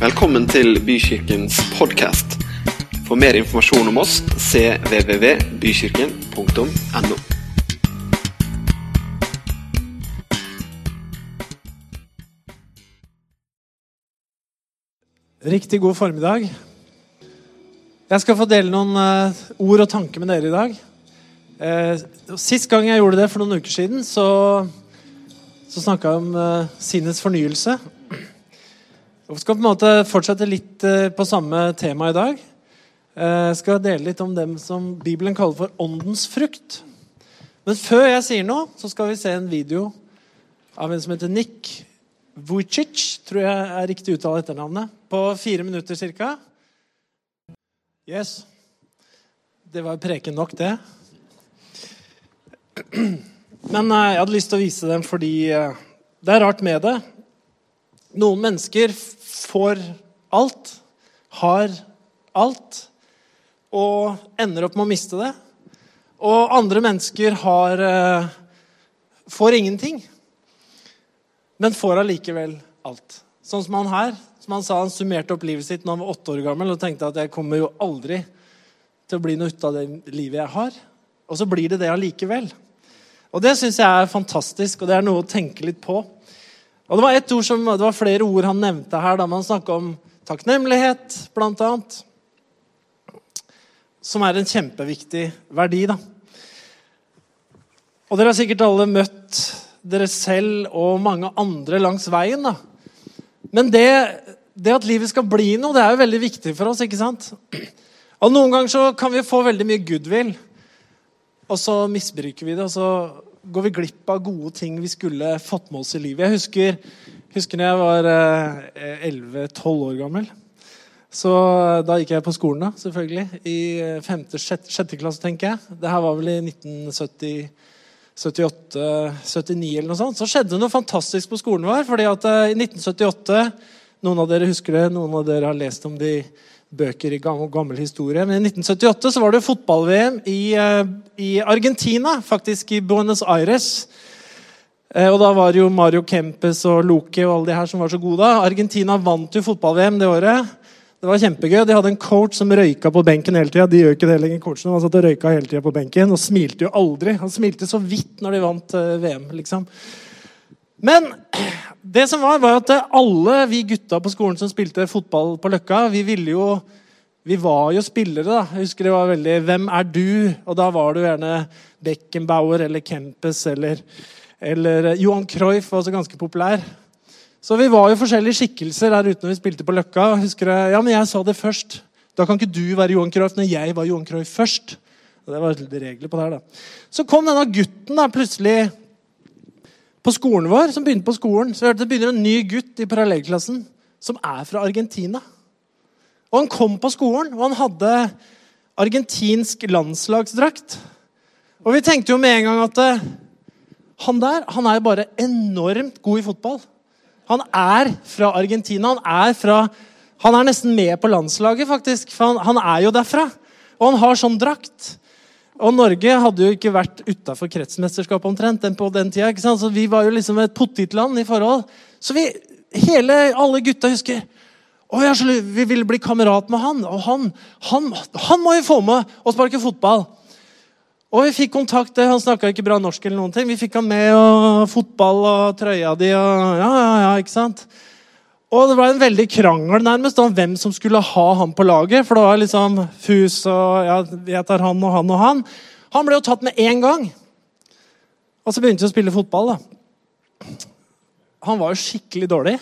Velkommen til Bykirkens podkast. For mer informasjon om oss cvvvbykirken.no. Riktig god formiddag. Jeg skal få dele noen eh, ord og tanker med dere i dag. Eh, sist gang jeg gjorde det, for noen uker siden, så, så snakka jeg om uh, sinnets fornyelse. Jeg skal på en måte fortsette litt eh, på samme tema i dag. Eh, Jeg skal dele litt om dem som Bibelen kaller for åndens frukt. Men før jeg sier noe, så skal vi se en video av en som heter Nick Vujicic, tror jeg er riktig uttale etternavnet, på fire minutter ca. Yes. Det var preken nok, det. Men eh, jeg hadde lyst til å vise dem fordi det er rart med det. Noen mennesker får alt, har alt, og ender opp med å miste det. Og andre mennesker har eh, får ingenting, men får allikevel alt. Sånn som han her, som han sa han summerte opp livet sitt når han var åtte år gammel og tenkte at jeg kommer jo aldri til å bli noe ut av det livet jeg har. Og så blir det det allikevel. Og det syns jeg er fantastisk, og det er noe å tenke litt på. Og Det var som, det var flere ord han nevnte her da man snakka om takknemlighet, blant annet. Som er en kjempeviktig verdi. da. Og dere har sikkert alle møtt dere selv og mange andre langs veien. da. Men det, det at livet skal bli noe, det er jo veldig viktig for oss. ikke sant? Og Noen ganger så kan vi få veldig mye goodwill, og så misbruker vi det. og så går vi glipp av gode ting vi skulle fått med oss i livet. Jeg husker, husker når jeg var eh, 11-12 år gammel. Så eh, Da gikk jeg på skolen, da, selvfølgelig. I eh, femte, sjette, sjette klasse, tenker jeg. Det her var vel i 1978-79 eller noe sånt. Så skjedde noe fantastisk på skolen vår. fordi at eh, i 1978 Noen av dere husker det, noen av dere har lest om det i bøker i gammel, historie. Men i 1978 så var det fotball-VM i, eh, i Argentina, faktisk i Buenos Aires. Eh, Og da var det jo Mario Kempes og Loke og alle de her som var så gode. Argentina vant jo fotball-VM det året. Det var kjempegøy. De hadde en coach som røyka på benken hele tida. De gjør ikke det lenger, coachen. Han satt og røyka hele tida på benken og smilte jo aldri. Han smilte så vidt når de vant eh, VM, liksom. Men det som var, var at alle vi gutta på skolen som spilte fotball på Løkka, vi ville jo vi var jo spillere, da. Jeg husker det var veldig 'Hvem er du?' Og da var du gjerne Beckenbauer eller Kempes eller, eller Johan Cruyff var også ganske populær. Så vi var jo forskjellige skikkelser der ute når vi spilte på Løkka. Husker jeg, ja, men jeg sa det først. Da kan ikke du være Johan Cruyff når jeg var Johan Cruyff først. Og det var regler på det her da. Så kom denne gutten da plutselig på skolen vår, som begynte på skolen. Så hørte det begynner en ny gutt i parallellklassen som er fra Argentina. Og Han kom på skolen, og han hadde argentinsk landslagsdrakt. Og vi tenkte jo med en gang at eh, han der han er bare enormt god i fotball. Han er fra Argentina. Han er, fra, han er nesten med på landslaget, faktisk. For han, han er jo derfra. Og han har sånn drakt. Og Norge hadde jo ikke vært utafor kretsmesterskapet omtrent den på den tida. ikke sant? Så Vi var jo liksom et potetland i forhold. Så vi, hele, alle gutta husker å, ly- Vi ville bli kamerat med han. Og han, han, han må jo få med og sparke fotball. Og vi fikk kontakt. Han snakka ikke bra norsk, eller noen ting. Vi fikk han med og fotball og trøya di og ja, ja, ja, ikke sant? Og det var en veldig krangel nærmest om hvem som skulle ha han på laget. For det var liksom Fus og ja, jeg tar han og han og han. Han ble jo tatt med én gang. Og så begynte vi å spille fotball. da. Han var jo skikkelig dårlig.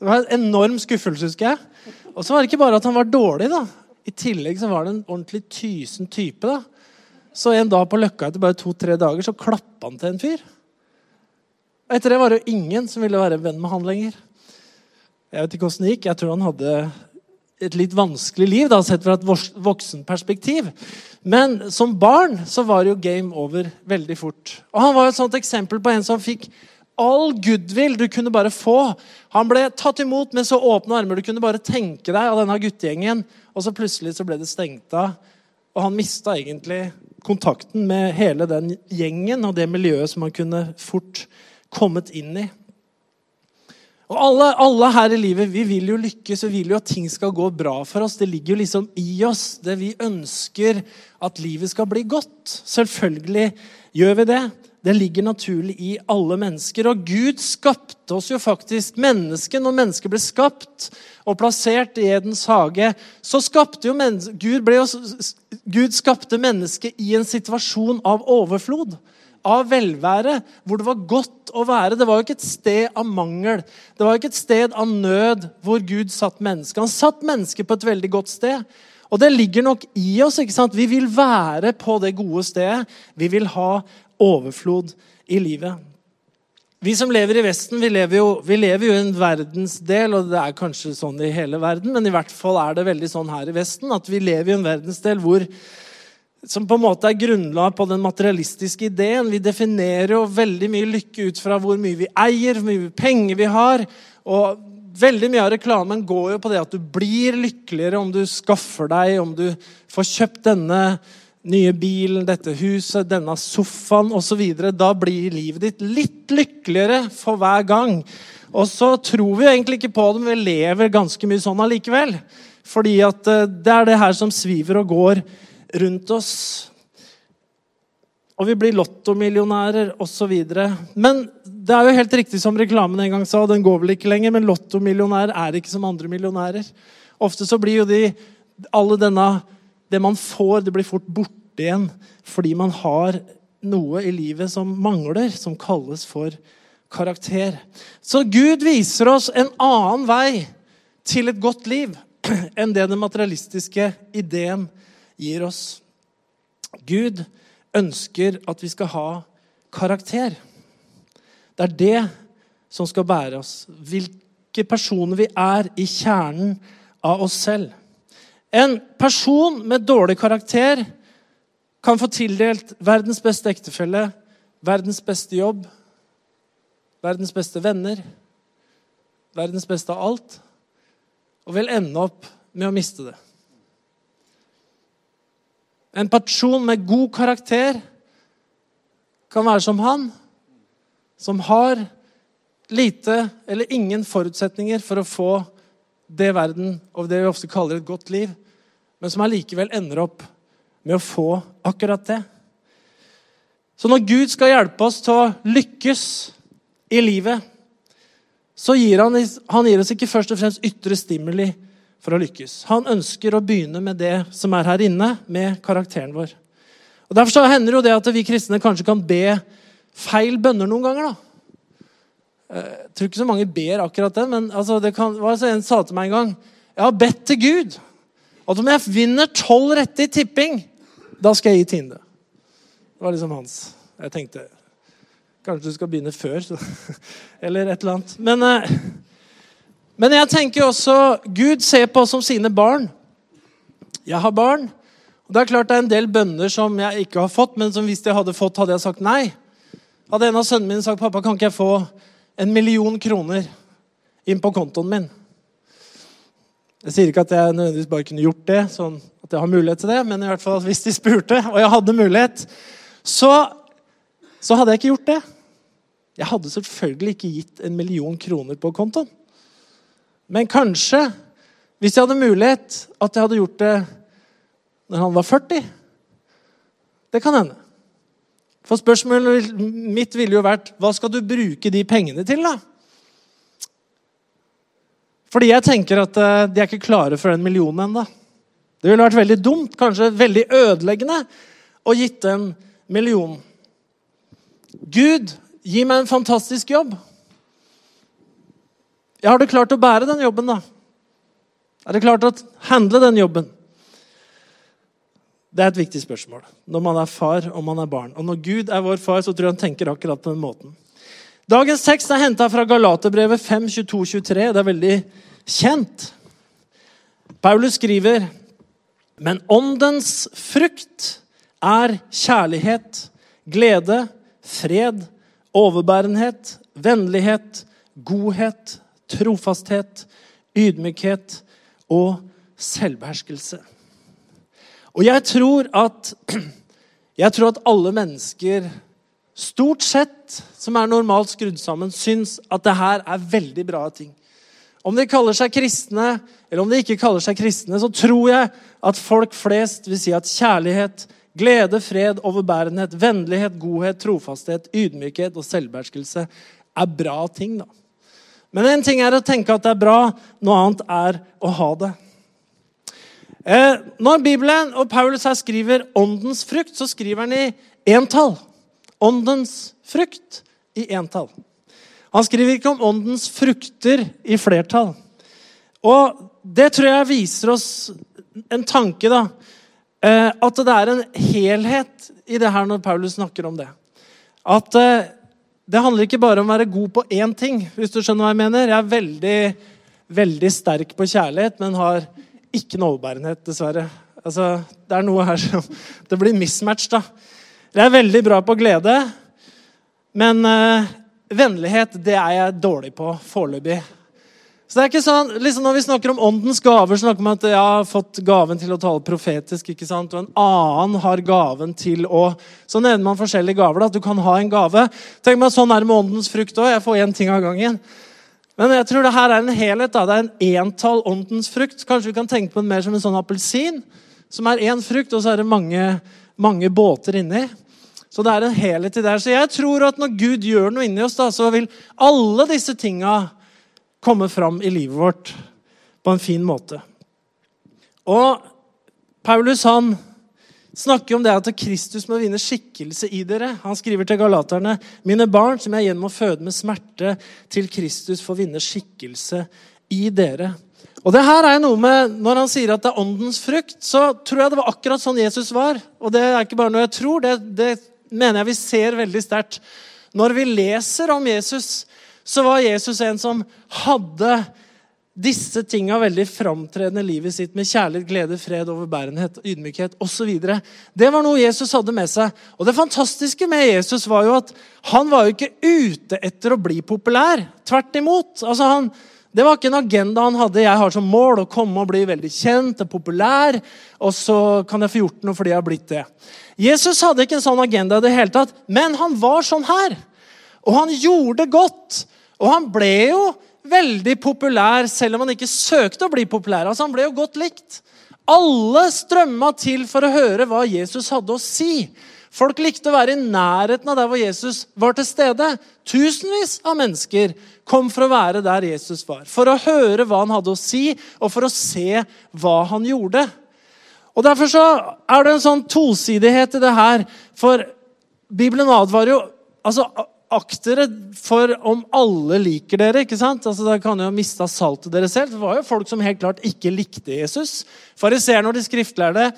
Det var en enorm skuffelse, husker jeg. Og så var det ikke bare at han var dårlig. da. I tillegg så var det en ordentlig tysen type. da. Så en dag på Løkka etter bare to-tre dager så klappa han til en fyr. Og Etter det var det jo ingen som ville være venn med han lenger. Jeg vet ikke hvordan det gikk. Jeg tror han hadde et litt vanskelig liv, da, sett fra et voksenperspektiv. Men som barn så var det jo game over veldig fort. Og Han var et sånt eksempel på en som fikk all goodwill du kunne bare få. Han ble tatt imot med så åpne armer du kunne bare tenke deg av denne guttegjengen. Og så plutselig så ble det stengt av, og han mista egentlig kontakten med hele den gjengen og det miljøet som han kunne fort kommet inn i. Og alle, alle, her i livet vi vil jo lykkes vi vil jo at ting skal gå bra for oss. Det ligger jo liksom i oss. det Vi ønsker at livet skal bli godt. Selvfølgelig gjør vi det. Det ligger naturlig i alle mennesker. Og Gud skapte oss jo faktisk. Mennesket, når mennesket ble skapt og plassert i Edens hage, så skapte jo Gud, jo, Gud skapte mennesket i en situasjon av overflod av velvære, hvor det var godt å være. Det var jo ikke et sted av mangel, det var jo ikke et sted av nød hvor Gud satt mennesket. Han satt mennesket på et veldig godt sted. Og det ligger nok i oss. ikke sant? Vi vil være på det gode stedet. Vi vil ha overflod i livet. Vi som lever i Vesten, vi lever, jo, vi lever jo i en verdensdel, og det er kanskje sånn i hele verden, men i hvert fall er det veldig sånn her i Vesten at vi lever i en verdensdel hvor som på en måte er grunnlag på den materialistiske ideen. Vi definerer jo veldig mye lykke ut fra hvor mye vi eier, hvor mye penger vi har. Og veldig mye av reklamen går jo på det at du blir lykkeligere om du skaffer deg, om du får kjøpt denne nye bilen, dette huset, denne sofaen osv. Da blir livet ditt litt lykkeligere for hver gang. Og så tror vi egentlig ikke på det, men vi lever ganske mye sånn allikevel. Fordi at eh, det er det her som sviver og går rundt oss. Og vi blir lottomillionærer osv. Men det er jo helt riktig som reklamen en gang sa, den går vel ikke lenger, men lottomillionærer er ikke som andre millionærer. Ofte så blir jo de alle denne Det man får, det blir fort borte igjen fordi man har noe i livet som mangler, som kalles for karakter. Så Gud viser oss en annen vei til et godt liv enn det den materialistiske ideen gir oss. Gud ønsker at vi skal ha karakter. Det er det som skal bære oss. Hvilke personer vi er i kjernen av oss selv. En person med dårlig karakter kan få tildelt verdens beste ektefelle, verdens beste jobb, verdens beste venner, verdens beste av alt, og vil ende opp med å miste det. En person med god karakter kan være som han, som har lite eller ingen forutsetninger for å få det verden og det vi ofte kaller et godt liv, men som allikevel ender opp med å få akkurat det. Så når Gud skal hjelpe oss til å lykkes i livet, så gir han, han gir oss ikke først og fremst ytre stimuli for å lykkes. Han ønsker å begynne med det som er her inne, med karakteren vår. Og Derfor så hender jo det at vi kristne kanskje kan be feil bønner noen ganger. da. Eh, jeg tror ikke så mange ber akkurat den, men altså, det kan, var en sa til meg en gang Jeg har bedt til Gud at om jeg vinner tolv rette i tipping, da skal jeg gi tiende. Det var liksom hans. Jeg tenkte kanskje du skal begynne før, så, eller et eller annet. Men eh, men jeg tenker også Gud ser på oss som sine barn. Jeg har barn. og Det er klart det er en del bønner som jeg ikke har fått, men som hvis jeg hadde fått, hadde jeg sagt nei. Hadde en av sønnene mine sagt pappa, kan ikke jeg få en million kroner inn på kontoen min? Jeg sier ikke at jeg nødvendigvis bare kunne gjort det, sånn at jeg har mulighet til det, men i hvert fall hvis de spurte, og jeg hadde mulighet, så, så hadde jeg ikke gjort det. Jeg hadde selvfølgelig ikke gitt en million kroner på kontoen. Men kanskje, hvis jeg hadde mulighet, at jeg hadde gjort det når han var 40. Det kan hende. For spørsmålet mitt ville jo vært hva skal du bruke de pengene til, da? Fordi jeg tenker at eh, de er ikke klare for den millionen ennå. Det ville vært veldig dumt, kanskje veldig ødeleggende, å gitt en million. Gud, gi meg en fantastisk jobb. Ja, har du klart å bære den jobben, da? Er det klart å handle den jobben? Det er et viktig spørsmål når man er far og man er barn. Og når Gud er vår far, så tror jeg han tenker akkurat på den måten. Dagens tekst er henta fra Galaterbrevet 5, 22, 23. Det er veldig kjent. Paulus skriver Men åndens frukt er kjærlighet, glede, fred, overbærenhet, vennlighet, godhet, trofasthet, ydmykhet og selvbeherskelse. Og jeg tror at, jeg tror at alle mennesker stort sett, som er normalt skrudd sammen, syns at det her er veldig bra ting. Om de kaller seg kristne, eller om de ikke kaller seg kristne, så tror jeg at folk flest vil si at kjærlighet, glede, fred, overbærenhet, vennlighet, godhet, trofasthet, ydmykhet og selvbeherskelse er bra ting. da. Men én ting er å tenke at det er bra, noe annet er å ha det. Eh, når Bibelen og Paulus her skriver 'åndens frukt', så skriver han i entall. Åndens frukt i entall. Han skriver ikke om åndens frukter i flertall. Og det tror jeg viser oss en tanke, da. Eh, at det er en helhet i det her når Paulus snakker om det. At eh, det handler ikke bare om å være god på én ting, hvis du skjønner hva jeg mener. Jeg er veldig, veldig sterk på kjærlighet, men har ikke noe overbærenhet, dessverre. Altså, det er noe her som Det blir mismatch, da. Jeg er veldig bra på glede, men uh, vennlighet det er jeg dårlig på foreløpig. Så det er ikke sånn, liksom Når vi snakker om åndens gaver, så snakker man at jeg har fått gaven til å tale profetisk. ikke sant? Og en annen har gaven til å Så nevner man forskjellige gaver. da, at Du kan ha en gave. Tenk meg Sånn er det med åndens frukt òg. Jeg får én ting av gangen. Men jeg tror det her er en helhet. da, Det er en entall åndens frukt. Kanskje vi kan tenke på den mer som en sånn appelsin, som er én frukt, og så er det mange, mange båter inni. Så det er en helhet i det her. Så jeg tror at når Gud gjør noe inni oss, da, så vil alle disse tinga komme fram i livet vårt på en fin måte. Og Paulus han snakker om det at Kristus må vinne skikkelse i dere. Han skriver til galaterne.: Mine barn, som jeg igjen må føde med smerte, til Kristus får vinne skikkelse i dere. Og det her er noe med, Når han sier at det er åndens frukt, så tror jeg det var akkurat sånn Jesus var. Og det er ikke bare noe jeg tror, det, det mener jeg vi ser veldig sterkt. Når vi leser om Jesus, så var Jesus en som hadde disse tinga veldig framtredende livet sitt med kjærlighet, glede, fred, overbærenhet, ydmykhet osv. Det var noe Jesus hadde med seg. Og det fantastiske med Jesus var jo at han var jo ikke ute etter å bli populær. Tvert imot. Altså han, det var ikke en agenda han hadde. Jeg har som mål å komme og bli veldig kjent og populær, og så kan jeg få gjort noe fordi jeg har blitt det. Jesus hadde ikke en sånn agenda i det hele tatt, men han var sånn her. Og han gjorde godt. Og han ble jo veldig populær selv om han ikke søkte å bli populær. Altså Han ble jo godt likt. Alle strømma til for å høre hva Jesus hadde å si. Folk likte å være i nærheten av der hvor Jesus var til stede. Tusenvis av mennesker kom for å være der Jesus var. For å høre hva han hadde å si, og for å se hva han gjorde. Og Derfor så er det en sånn tosidighet i det her. For Bibelen advarer jo altså akt dere for om alle liker dere. ikke sant? Altså, Da kan jo miste saltet dere selv. Det var jo folk som helt klart ikke likte Jesus. Fariseerne og de skriftlærde.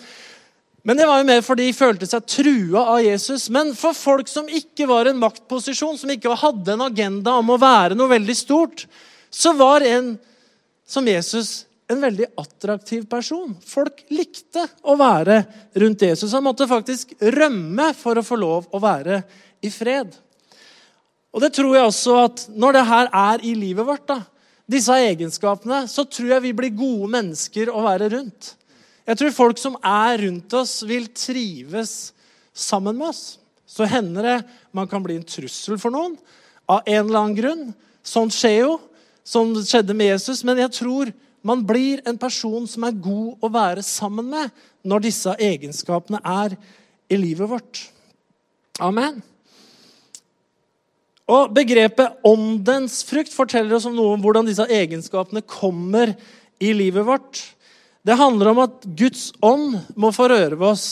Men det var jo mer fordi de følte seg trua av Jesus. Men for folk som ikke var i en maktposisjon, som ikke hadde en agenda om å være noe veldig stort, så var en som Jesus en veldig attraktiv person. Folk likte å være rundt Jesus. Han måtte faktisk rømme for å få lov å være i fred. Og det tror jeg også at når det her er i livet vårt, da, disse egenskapene, så tror jeg vi blir gode mennesker å være rundt. Jeg tror folk som er rundt oss, vil trives sammen med oss. Så hender det man kan bli en trussel for noen av en eller annen grunn. Sånt skjer jo, som skjedde med Jesus. Men jeg tror man blir en person som er god å være sammen med når disse egenskapene er i livet vårt. Amen. Og Begrepet åndens frukt forteller oss om noe om hvordan disse egenskapene kommer i livet vårt. Det handler om at Guds ånd må få røre ved oss.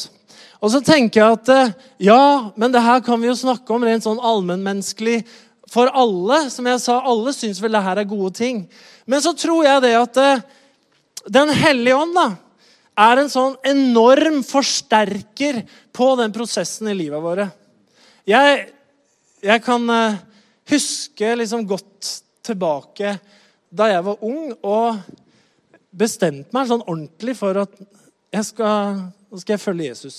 Og så tenker jeg at eh, ja, men det her kan vi jo snakke om rent sånn allmennmenneskelig for alle. Som jeg sa, alle syns vel det her er gode ting. Men så tror jeg det at eh, Den hellige ånd da, er en sånn enorm forsterker på den prosessen i livet våre. Jeg jeg kan uh, huske liksom godt tilbake da jeg var ung og bestemte meg sånn ordentlig for at jeg skal, nå skal jeg følge Jesus.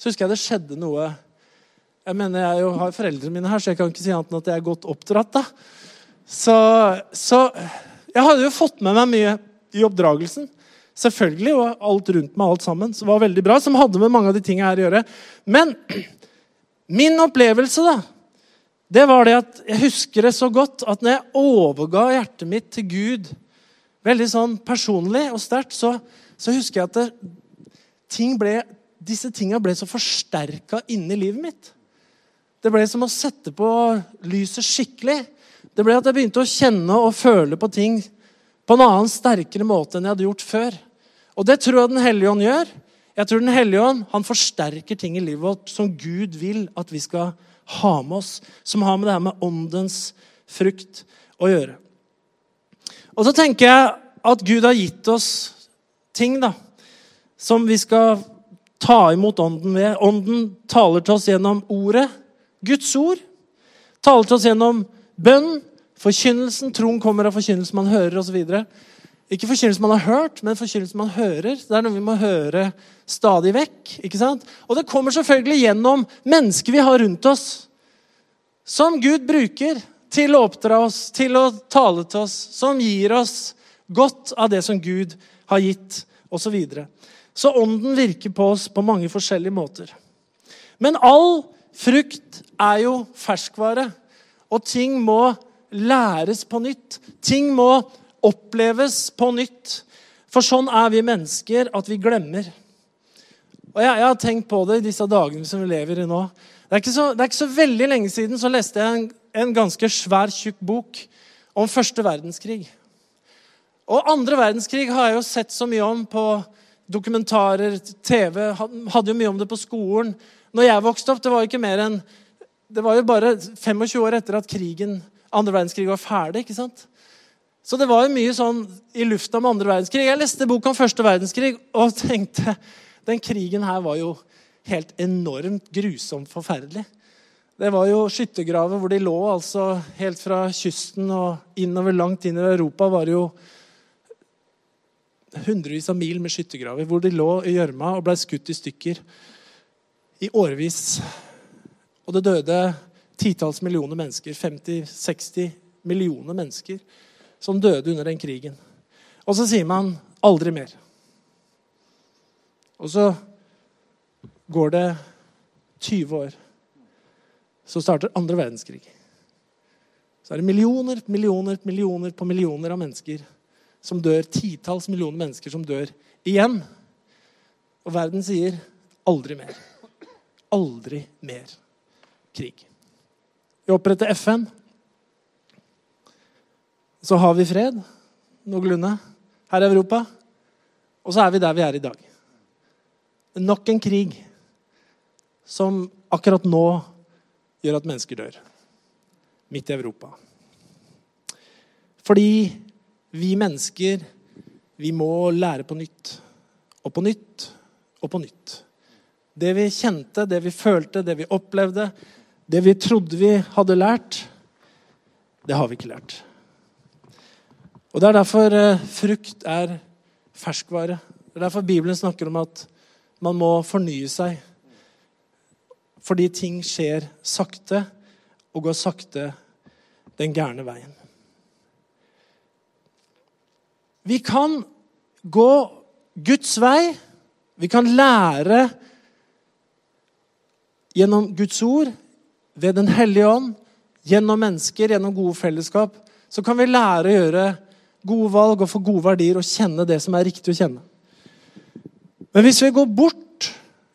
Så husker jeg det skjedde noe Jeg mener, jeg jo har foreldrene mine her, så jeg kan ikke si annet enn at jeg er godt oppdratt. da. Så, så jeg hadde jo fått med meg mye i oppdragelsen. Selvfølgelig, og alt rundt meg, alt sammen, som var veldig bra, som hadde med mange av de tingene her å gjøre. Men Min opplevelse da, det var det at jeg husker det så godt at når jeg overga hjertet mitt til Gud, veldig sånn personlig og sterkt, så, så, husker jeg at det, ting ble, disse tinga ble så forsterka inni livet mitt. Det ble som å sette på lyset skikkelig. Det ble at jeg begynte å kjenne og føle på ting på en annen, sterkere måte enn jeg hadde gjort før. Og det tror jeg Den hellige ånd gjør. Jeg tror Den hellige ånd han forsterker ting i livet vårt som Gud vil at vi skal ha med oss. Som har med det her med åndens frukt å gjøre. Og så tenker jeg at Gud har gitt oss ting da, som vi skal ta imot ånden ved. Ånden taler til oss gjennom ordet, Guds ord. Taler til oss gjennom bønn, forkynnelsen. Troen kommer av forkynnelsen man hører, osv. Ikke forkynnelse man har hørt, men forkynnelse man hører. Det er noe vi må høre stadig vekk. ikke sant? Og det kommer selvfølgelig gjennom mennesker vi har rundt oss, som Gud bruker til å oppdra oss, til å tale til oss, som gir oss godt av det som Gud har gitt, osv. Så, videre. så ånden virker på oss på mange forskjellige måter. Men all frukt er jo ferskvare, og ting må læres på nytt. Ting må oppleves på nytt. For sånn er vi mennesker, at vi glemmer. Og jeg, jeg, har tenkt på det i disse dagene som vi lever i nå. Det er ikke så, er ikke så veldig lenge siden så leste jeg en, en ganske svær, tjukk bok om første verdenskrig. Og andre verdenskrig har jeg jo sett så mye om på dokumentarer, TV. Hadde jo mye om det på skolen. Når jeg vokste opp, det var jo ikke mer enn Det var jo bare 25 år etter at krigen, andre verdenskrig var ferdig. ikke sant? Så det var jo mye sånn i lufta med andre verdenskrig. Jeg leste boka om første verdenskrig og tenkte den krigen her var jo helt enormt grusomt forferdelig. Det var jo skyttergraver hvor de lå altså helt fra kysten og innover langt inn i Europa. var det jo hundrevis av mil med skyttergraver hvor de lå i gjørma og ble skutt i stykker i årevis. Og det døde titalls millioner mennesker. 50-60 millioner mennesker som døde under den krigen. Og så sier man 'aldri mer'. Og så går det 20 år. Så starter andre verdenskrig. Så er det millioner, millioner, millioner på millioner av mennesker som dør. Titalls millioner mennesker som dør igjen. Og verden sier 'aldri mer'. Aldri mer krig. Vi oppretter FN. Så har vi fred noenlunde her i Europa. Og så er vi der vi er i dag. Nok en krig som akkurat nå gjør at mennesker dør. Midt i Europa. Fordi vi mennesker, vi må lære på nytt. Og på nytt og på nytt. Det vi kjente, det vi følte, det vi opplevde, det vi trodde vi hadde lært, det har vi ikke lært. Og Det er derfor eh, frukt er ferskvare. Det er derfor Bibelen snakker om at man må fornye seg. Fordi ting skjer sakte, og går sakte den gærne veien. Vi kan gå Guds vei. Vi kan lære gjennom Guds ord, ved Den hellige ånd, gjennom mennesker, gjennom gode fellesskap. Så kan vi lære å gjøre gode valg og få gode verdier og kjenne det som er riktig å kjenne. Men hvis vi går bort,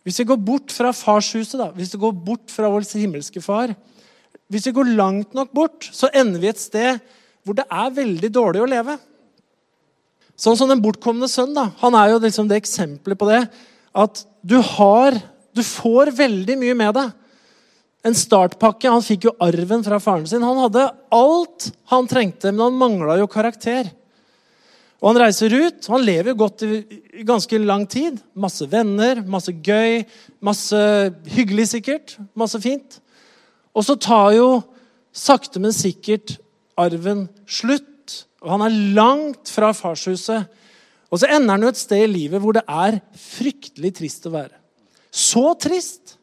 hvis vi går bort fra farshuset, da, hvis vi går bort fra vår himmelske far Hvis vi går langt nok bort, så ender vi et sted hvor det er veldig dårlig å leve. Sånn som den bortkomne sønn. da, Han er jo liksom det eksempelet på det. At du har Du får veldig mye med deg. En startpakke. Han fikk jo arven fra faren sin. Han hadde alt han trengte, men han mangla jo karakter. Og Han reiser ut. Han lever jo godt i ganske lang tid. Masse venner, masse gøy, masse hyggelig sikkert. Masse fint. Og så tar jo sakte, men sikkert arven slutt. Og han er langt fra farshuset. Og så ender han jo et sted i livet hvor det er fryktelig trist å være. Så trist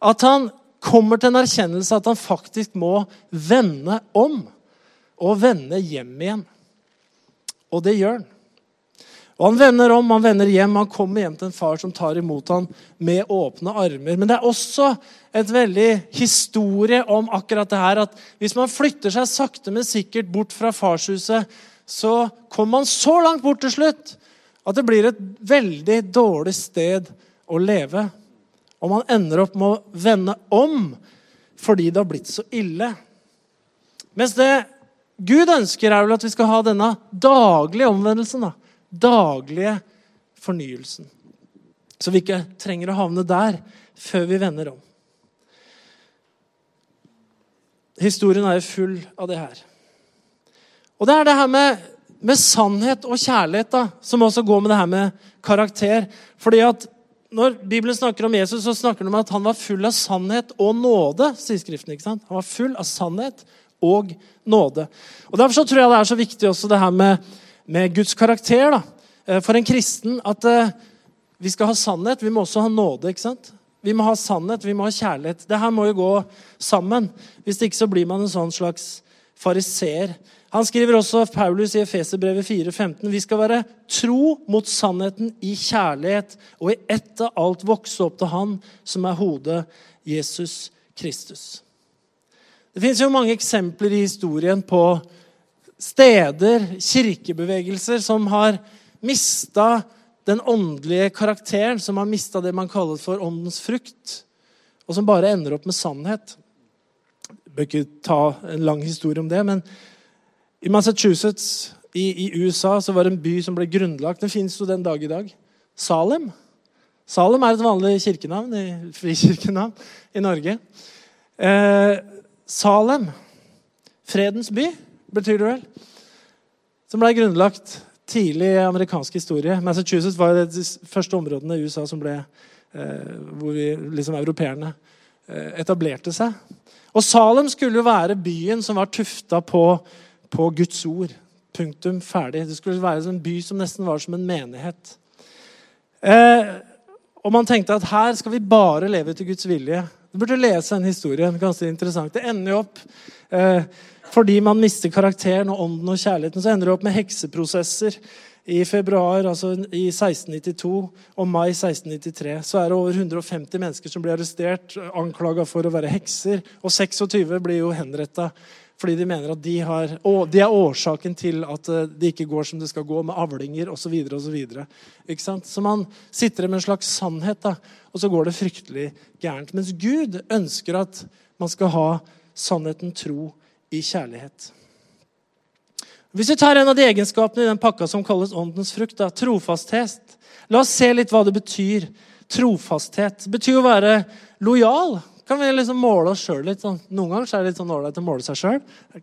at han kommer til en erkjennelse at han faktisk må vende om og vende hjem igjen. Og det gjør han. Og Han vender om, han vender hjem, han kommer hjem til en far som tar imot ham med åpne armer. Men det er også et veldig historie om akkurat det her, at hvis man flytter seg sakte, men sikkert bort fra farshuset, så kommer man så langt bort til slutt at det blir et veldig dårlig sted å leve. Og man ender opp med å vende om fordi det har blitt så ille. Mens det Gud ønsker, er vel at vi skal ha denne daglige omvendelsen. da daglige fornyelsen. Så vi ikke trenger å havne der før vi vender om. Historien er jo full av det her. Og det er det her med, med sannhet og kjærlighet da, som også går med det her med karakter. Fordi at når Bibelen snakker om Jesus, så snakker den om at han var full av sannhet og nåde. sier Skriften, ikke sant? Han var full av sannhet og nåde. Og Derfor så tror jeg det er så viktig også det her med med Guds karakter da. Eh, for en kristen at uh, vi skal ha sannhet. Vi må også ha nåde. ikke sant? Vi må ha sannhet, vi må ha kjærlighet. Det her må jo gå sammen. Hvis ikke så blir man en sånn slags fariseer. Han skriver også Paulus i Efeserbrevet 4,15.: Vi skal være tro mot sannheten i kjærlighet og i ett av alt vokse opp til Han som er hodet, Jesus Kristus. Det fins mange eksempler i historien på steder, kirkebevegelser, som har mista den åndelige karakteren, som har mista det man kaller for åndens frukt, og som bare ender opp med sannhet. Jeg bør ikke ta en lang historie om det, men i Massachusetts i, i USA så var det en by som ble grunnlagt. Den finnes jo den dag i dag. Salem. Salem er et vanlig kirkenavn, frikirkenavn i Norge. Eh, Salem, fredens by betyr det vel. Som ble grunnlagt tidlig i amerikansk historie. Massachusetts var de første områdene i USA som ble, eh, hvor vi, liksom europeerne eh, etablerte seg. Og Salem skulle jo være byen som var tufta på, på Guds ord. Punktum ferdig. Det skulle være en by som nesten var som en menighet. Eh, og man tenkte at her skal vi bare leve til Guds vilje. Du burde lese en historie. Ganske interessant. Det ender jo opp eh, fordi man mister karakteren og ånden og kjærligheten, så ender det opp med hekseprosesser. I februar altså i 1692 og mai 1693 så er det over 150 mennesker som blir arrestert, anklaga for å være hekser. Og 26 blir jo henretta fordi de mener at de, har, de, er årsaken til at eh, det ikke går som det skal gå, med avlinger osv. Og så, så man sitter med en slags sannhet, da, og så går det fryktelig gærent. Mens Gud ønsker at man skal ha sannheten tro i kjærlighet. Hvis vi tar en av de egenskapene i den pakka som kalles åndens frukt, da, trofasthet La oss se litt hva det betyr. Trofasthet betyr å være lojal. Kan vi liksom måle oss sjøl litt? Sånn. Noen ganger er det litt sånn ålreit å måle seg sjøl.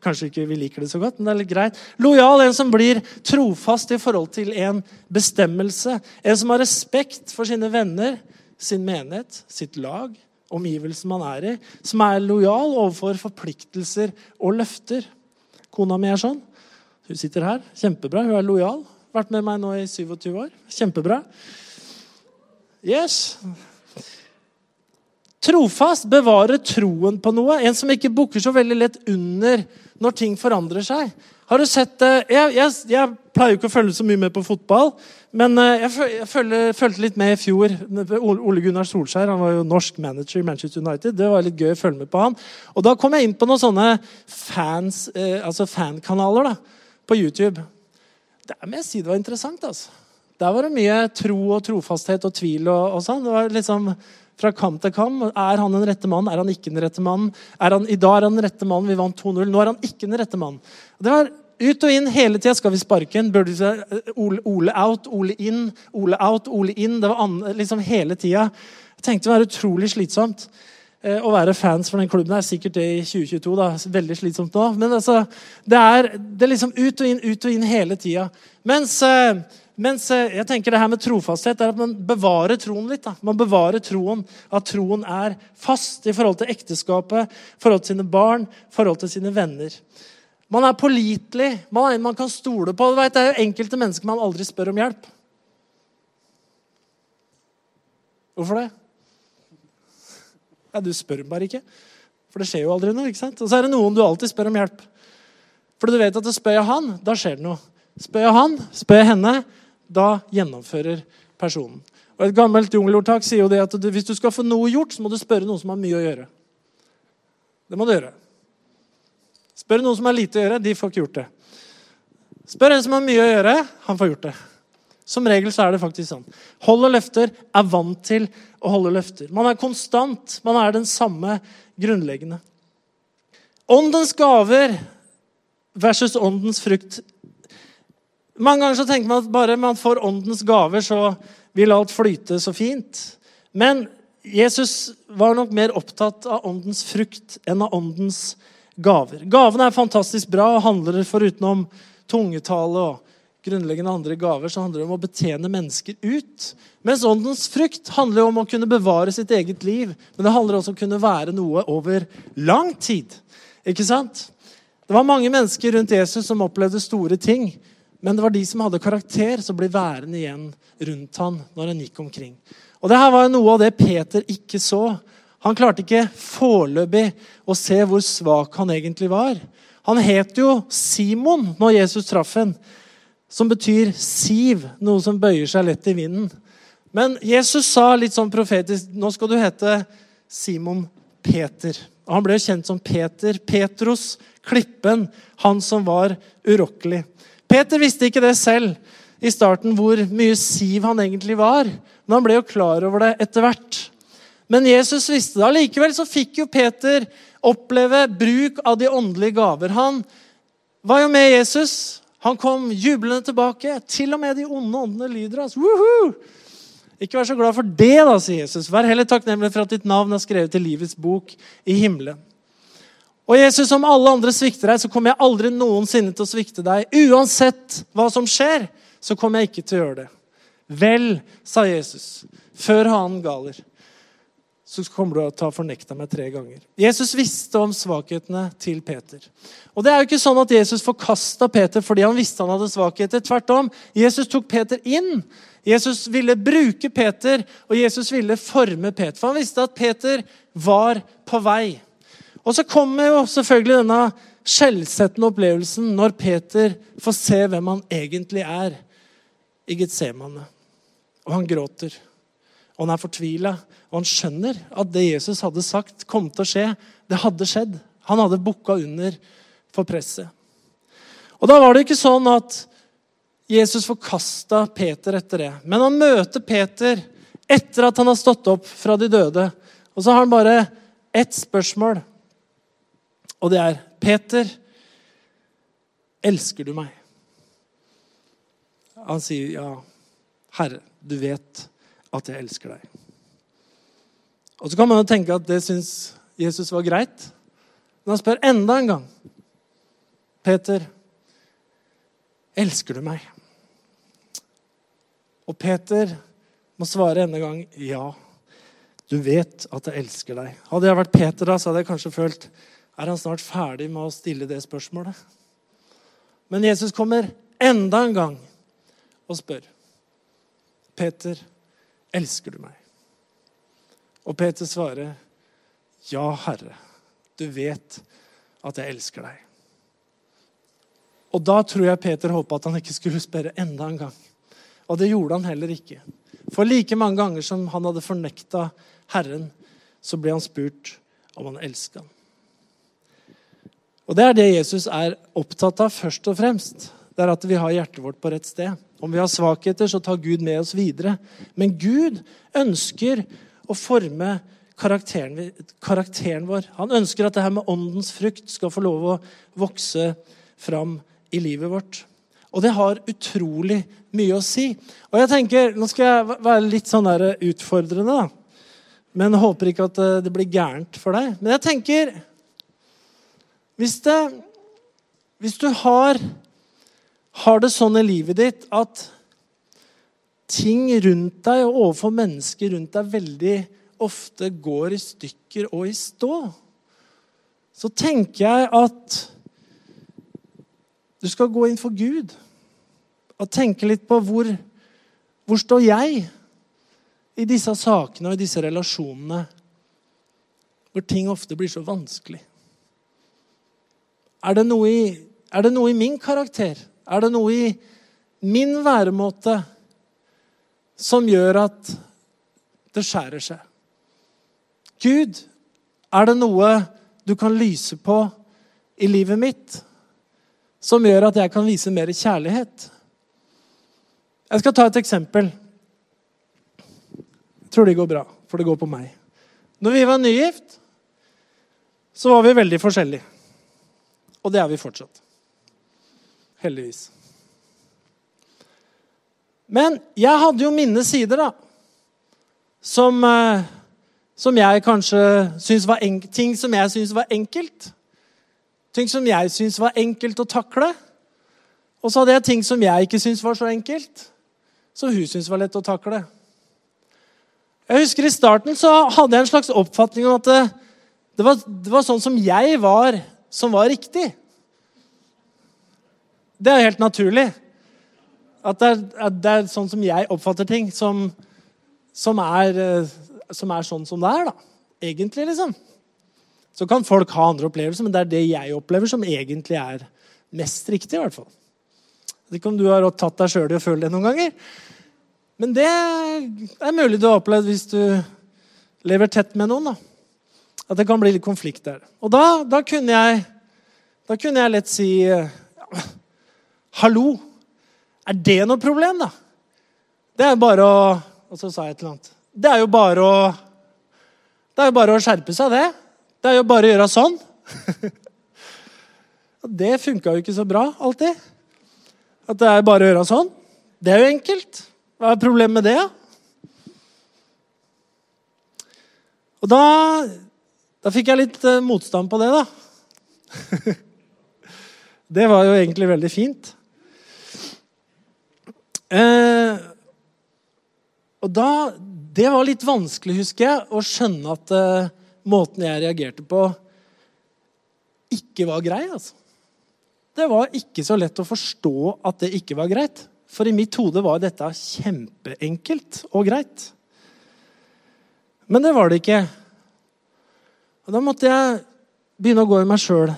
Kanskje ikke vi liker det så godt, men det er litt greit. Lojal, en som blir trofast i forhold til en bestemmelse. En som har respekt for sine venner, sin menighet, sitt lag, omgivelsen man er i, som er lojal overfor forpliktelser og løfter. Kona mi er sånn. Hun sitter her. Kjempebra. Hun er lojal. Vært med meg nå i 27 år. Kjempebra. Yes. Trofast bevarer troen på noe. En som ikke bukker så veldig lett under når ting forandrer seg. Har du sett det? Jeg, jeg, jeg pleier jo ikke å følge så mye med på fotball. Men jeg, jeg, følger, følte litt med i fjor. Ole Gunnar Solskjær han var jo norsk manager i Manchester United. Det var litt gøy å følge med på han. Og Da kom jeg inn på noen sånne fans, eh, altså fankanaler da, på YouTube. Det må jeg si det var interessant. altså. Der var det mye tro og trofasthet og tvil. og, og sånn. Det var liksom fra kamp til kamp. Er han den rette mannen? Er han ikke den rette mannen? I dag er han den rette mannen. Vi vant 2-0. Nå er han ikke den rette mannen. Det var ut og inn hele tida. Skal vi sparke en? Burde vi eh, Ole, Ole, out, Ole inn, Ole out, Ole inn? Det var liksom hele tida. Jeg tenkte det var utrolig slitsomt eh, å være fans for den klubben. Det er sikkert det i 2022. da, Veldig slitsomt nå. Men altså, det er, det er liksom ut og inn, ut og inn hele tida. Mens, eh, mens jeg tenker det her med trofasthet er at man bevarer troen litt. da. Man bevarer troen, At troen er fast i forhold til ekteskapet, forhold til sine barn, forhold til sine venner. Man er pålitelig. Man er en man kan stole på. Vet, det er jo enkelte mennesker man aldri spør om hjelp. Hvorfor det? Ja, Du spør bare ikke. For det skjer jo aldri noe. ikke sant? Og så er det noen du alltid spør om hjelp. For du vet at du spør jeg han, da skjer det noe. Spør jeg han, spør jeg henne, da gjennomfører personen. Og Et gammelt jungelordtak sier jo det at hvis du skal få noe gjort, så må du spørre noen som har mye å gjøre. Det må du gjøre. Spør noen som har lite å gjøre. De får ikke gjort det. Spør en som har mye å gjøre. Han får gjort det. Som regel så er det faktisk sånn. Holder løfter, er vant til å holde løfter. Man er konstant. Man er den samme grunnleggende. Åndens gaver versus åndens frukt. Mange ganger så tenker man at bare man får åndens gaver, så vil alt flyte så fint. Men Jesus var nok mer opptatt av åndens frukt enn av åndens gaver. Gavene er fantastisk bra og handler foruten om tungetale og grunnleggende andre gaver, så handler det om å betjene mennesker ut. Mens åndens frukt handler om å kunne bevare sitt eget liv. Men det handler også om å kunne være noe over lang tid. Ikke sant? Det var mange mennesker rundt Jesus som opplevde store ting. Men det var de som hadde karakter, som ble værende igjen rundt han når han gikk omkring. Og det her var noe av det Peter ikke så. Han klarte ikke foreløpig å se hvor svak han egentlig var. Han het jo Simon når Jesus traff ham, som betyr siv, noe som bøyer seg lett i vinden. Men Jesus sa litt sånn profetisk nå skal du hete Simon Peter. Og han ble kjent som Peter. Petros, klippen, han som var urokkelig. Peter visste ikke det selv i starten hvor mye siv han egentlig var. Men han ble jo klar over det etter hvert. Men Jesus visste det. Allikevel så fikk jo Peter oppleve bruk av de åndelige gaver. Han var jo med Jesus. Han kom jublende tilbake. Til og med de onde åndene lyder hans. Woohoo! Ikke vær så glad for det, da, sier Jesus. Vær heller takknemlig for at ditt navn er skrevet i livets bok i himmelen. Og Jesus, om alle andre svikter deg, så kommer jeg aldri noensinne til å svikte deg. Uansett hva som skjer, så kommer jeg ikke til å gjøre det. Vel, sa Jesus, før hanen galer, så kommer du til å ha fornekta meg tre ganger. Jesus visste om svakhetene til Peter. Og det er jo ikke sånn at Jesus forkasta Peter fordi han visste han hadde svakheter. Tvert om. Jesus tok Peter inn. Jesus ville bruke Peter, og Jesus ville forme Peter. For han visste at Peter var på vei. Og så kommer jo selvfølgelig denne skjellsettende opplevelsen når Peter får se hvem han egentlig er i Getsemane. Og han gråter. Og han er fortvila. Og han skjønner at det Jesus hadde sagt kom til å skje, det hadde skjedd. Han hadde bukka under for presset. Og da var det ikke sånn at Jesus forkasta Peter etter det. Men han møter Peter etter at han har stått opp fra de døde. Og så har han bare ett spørsmål. Og det er Peter, elsker du meg? Han sier, ja, Herre, du vet at jeg elsker deg. Og Så kan man jo tenke at det syns Jesus var greit. Men han spør enda en gang. Peter, elsker du meg? Og Peter må svare enda en gang ja. Du vet at jeg elsker deg. Hadde jeg vært Peter da, så hadde jeg kanskje følt er han snart ferdig med å stille det spørsmålet. Men Jesus kommer enda en gang og spør. Peter, elsker du meg? Og Peter svarer, ja, Herre, du vet at jeg elsker deg. Og da tror jeg Peter håpa at han ikke skulle spørre enda en gang. Og det gjorde han heller ikke. For like mange ganger som han hadde fornekta Herren, så ble han spurt om han elska ham. Og Det er det Jesus er opptatt av først og fremst. Det er at vi har hjertet vårt på rett sted. Om vi har svakheter, så tar Gud med oss videre. Men Gud ønsker å forme karakteren, karakteren vår. Han ønsker at det her med åndens frukt skal få lov å vokse fram i livet vårt. Og det har utrolig mye å si. Og jeg tenker, Nå skal jeg være litt sånn der utfordrende, da. men håper ikke at det blir gærent for deg. Men jeg tenker hvis, det, hvis du har, har det sånn i livet ditt at ting rundt deg og overfor mennesker rundt deg veldig ofte går i stykker og i stå, så tenker jeg at du skal gå inn for Gud og tenke litt på hvor, hvor står jeg i disse sakene og i disse relasjonene hvor ting ofte blir så vanskelig. Er det, i, er det noe i min karakter? Er det noe i min væremåte som gjør at det skjærer seg. Gud, er det noe du kan lyse på i livet mitt som gjør at jeg kan vise mer kjærlighet? Jeg skal ta et eksempel. Jeg tror det går bra, for det går på meg. Når vi var nygift, så var vi veldig forskjellige. Og det er vi fortsatt. Heldigvis. Men jeg hadde jo mine sider, da. Som, eh, som jeg kanskje syns var enkelt. Ting som jeg syns var enkelt. Ting som jeg syns var enkelt å takle. Og så hadde jeg ting som jeg ikke syntes var så enkelt, som hun syntes var lett å takle. Jeg husker I starten så hadde jeg en slags oppfatning om at det, det, var, det var sånn som jeg var, som var riktig. Det er helt naturlig. At det er, at det er sånn som jeg oppfatter ting, som, som, er, eh, som, er, sånn som det er. da. Egentlig, liksom. Så kan folk ha andre opplevelser, men det er det jeg opplever, som egentlig er mest riktig. i hvert fall. Jeg vet ikke om du har tatt deg sjøl i å føle det noen ganger. Men det er mulig du har opplevd hvis du lever tett med noen. da. At det kan bli litt konflikt der. Og da, da, kunne, jeg, da kunne jeg lett si Hallo, er det noe problem, da? Det er jo bare å Og så sa jeg et eller annet. Det er jo bare å Det er jo bare å skjerpe seg, det. Det er jo bare å gjøre sånn. det funka jo ikke så bra alltid. At det er bare å gjøre sånn. Det er jo enkelt. Hva er problemet med det? Og da, da fikk jeg litt uh, motstand på det, da. det var jo egentlig veldig fint. Eh, og da Det var litt vanskelig, husker jeg, å skjønne at uh, måten jeg reagerte på, ikke var grei. altså. Det var ikke så lett å forstå at det ikke var greit. For i mitt hode var dette kjempeenkelt og greit. Men det var det ikke. Og da måtte jeg begynne å gå i meg sjøl.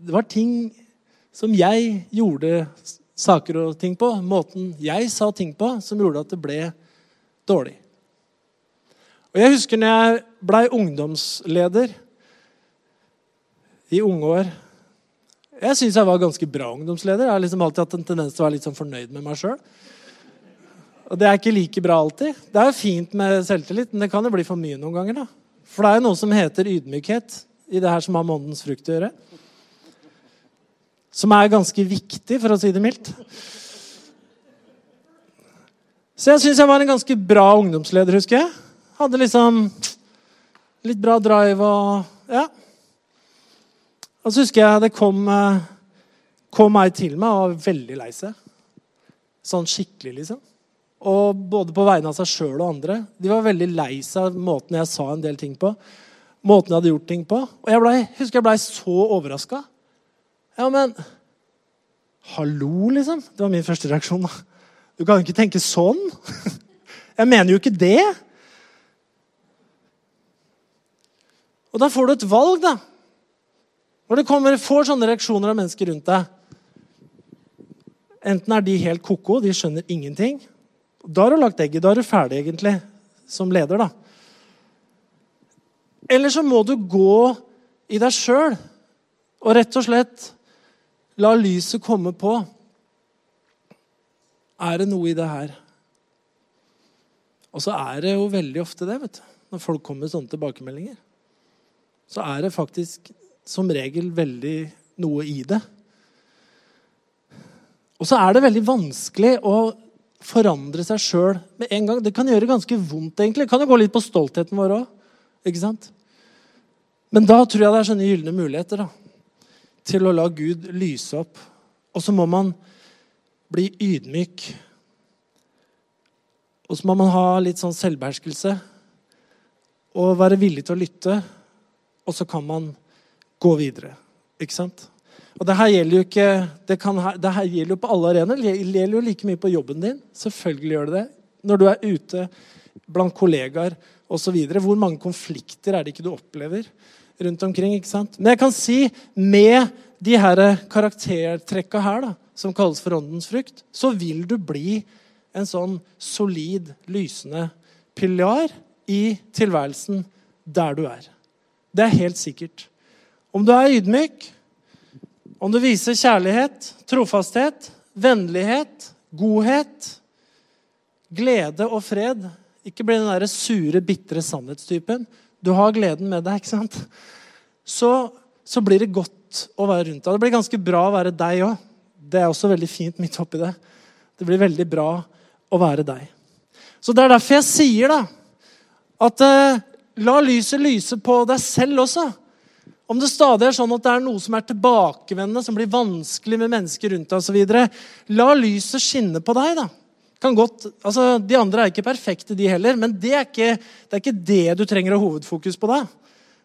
Det var ting som jeg gjorde saker og ting på, måten jeg sa ting på, som gjorde at det ble dårlig. Og Jeg husker når jeg blei ungdomsleder i unge år jeg syns jeg var ganske bra ungdomsleder. Jeg har liksom alltid hatt en tendens til å være litt sånn fornøyd med meg sjøl. Og det er ikke like bra alltid. Det er jo fint med selvtillit, men det kan jo bli for mye noen ganger. da. For det er jo noe som heter ydmykhet i det her som har med åndens frukt å gjøre. Som er ganske viktig, for å si det mildt. Så jeg syns jeg var en ganske bra ungdomsleder, husker jeg. Hadde liksom litt bra drive og Ja. Og så husker jeg det kom, eh, kom ei til meg og var veldig lei seg. Sånn skikkelig, liksom. Og både på vegne av seg sjøl og andre. De var veldig lei seg av måten jeg sa en del ting på. Måten jeg hadde gjort ting på. Og jeg ble, husker jeg blei så overraska. Ja, men Hallo, liksom. Det var min første reaksjon. Du kan jo ikke tenke sånn. Jeg mener jo ikke det. Og da får du et valg, da. Når du kommer, får sånne reaksjoner av mennesker rundt deg Enten er de helt ko-ko, de skjønner ingenting. Da har du lagt egget. Da er du ferdig, egentlig, som leder. da. Eller så må du gå i deg sjøl og rett og slett la lyset komme på. Er det noe i det her? Og så er det jo veldig ofte det, vet du. Når folk kommer med sånne tilbakemeldinger. Så er det faktisk som regel veldig noe i det. Og så er det veldig vanskelig å forandre seg sjøl med en gang. Det kan gjøre ganske vondt, egentlig. Det kan jo gå litt på stoltheten vår òg. Men da tror jeg det er sånne gylne muligheter da, til å la Gud lyse opp. Og så må man bli ydmyk. Og så må man ha litt sånn selvbeherskelse og være villig til å lytte. Og så kan man gå videre. Ikke sant? Og det her gjelder jo ikke det, kan, det her gjelder jo på alle arenaer. Det gjelder jo like mye på jobben din. Selvfølgelig gjør det det. Når du er ute blant kollegaer osv. Hvor mange konflikter er det ikke du opplever rundt omkring? ikke sant? Men jeg kan si med de her karaktertrekka her, da, som kalles for åndens frukt, så vil du bli en sånn solid, lysende pilar i tilværelsen der du er. Det er helt sikkert. Om du er ydmyk, om du viser kjærlighet, trofasthet, vennlighet, godhet, glede og fred Ikke bli den der sure, bitre sannhetstypen. Du har gleden med deg, ikke sant? Så, så blir det godt å være rundt deg. Det blir ganske bra å være deg òg. Det er også veldig fint midt oppi det. Det blir veldig bra å være deg. Så Det er derfor jeg sier da, at eh, la lyset lyse på deg selv også. Om det stadig er sånn at det er noe som er tilbakevendende, som blir vanskelig med mennesker rundt deg osv., la lyset skinne på deg. da. Kan godt, altså De andre er ikke perfekte, de heller, men det er ikke det, er ikke det du trenger å ha hovedfokus på. da.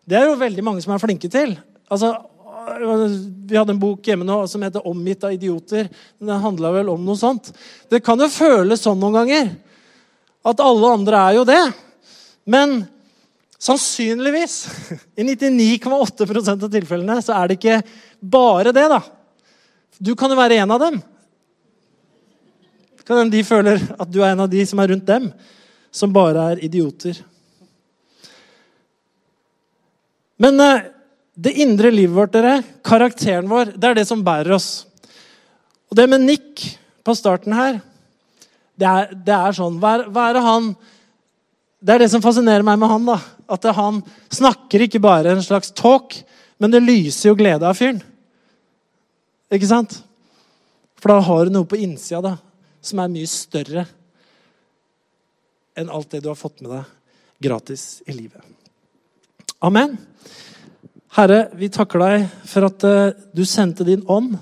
Det er jo veldig mange som er flinke til. Altså, vi hadde en bok hjemme nå som heter 'Omgitt av idioter'. Den handla vel om noe sånt. Det kan jo føles sånn noen ganger. At alle andre er jo det. Men sannsynligvis, i 99,8% av tilfellene, så er det ikke bare det, da. Du kan jo være en av dem. Kan hende de føler at du er en av de som er rundt dem, som bare er idioter. Men eh, det indre livet vårt, dere, karakteren vår, det er det som bærer oss. Og det med Nick på starten her, det er, det er sånn hva er, det han Det er det som fascinerer meg med han. da, At han snakker ikke bare en slags talk, men det lyser jo glede av fyren. Ikke sant? For da har du noe på innsida da, som er mye større enn alt det du har fått med deg gratis i livet. Amen. Herre, vi takker deg for at eh, du sendte din ånd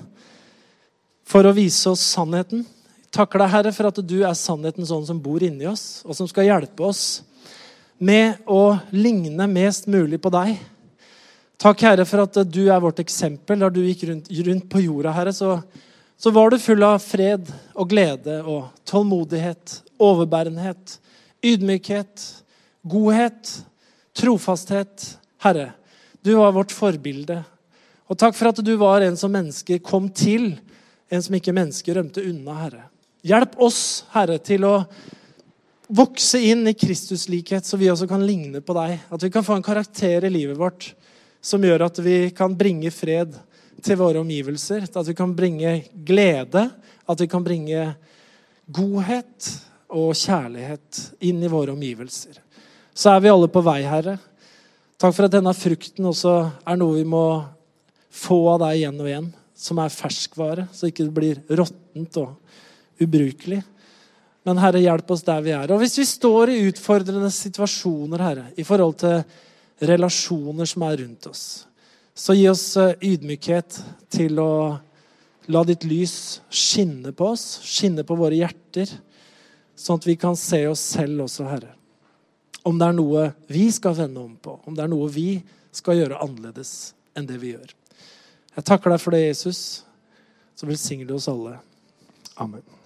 for å vise oss sannheten. Takker deg, Herre, for at du er sannhetens ånd som bor inni oss, og som skal hjelpe oss med å ligne mest mulig på deg. Takk, Herre, for at du er vårt eksempel. Da du gikk rundt, rundt på jorda, Herre, så, så, var du full av fred og glede og tålmodighet, overbærenhet, ydmykhet, godhet, trofasthet. Herre, du var vårt forbilde. Og takk for at du var en som mennesker kom til, en som ikke mennesker rømte unna, Herre. Hjelp oss, Herre, til å vokse inn i Kristus likhet, så vi også kan ligne på deg. At vi kan få en karakter i livet vårt som gjør at vi kan bringe fred til våre omgivelser. At vi kan bringe glede, at vi kan bringe godhet og kjærlighet inn i våre omgivelser. Så er vi alle på vei, Herre. Takk for at denne frukten også er noe vi må få av deg igjen og igjen. Som er ferskvare, så ikke det blir råttent og ubrukelig. Men Herre, hjelp oss der vi er. Og hvis vi står i utfordrende situasjoner, Herre, i forhold til relasjoner som er rundt oss, så gi oss eh, ydmykhet til å la ditt lys skinne på oss, skinne på våre hjerter, sånn at vi kan se oss selv også, Herre om det er noe vi skal vende om på, om det er noe vi skal gjøre annerledes enn det vi gjør. Jeg takker deg for det, Jesus. Så velsigner du oss alle. Amen.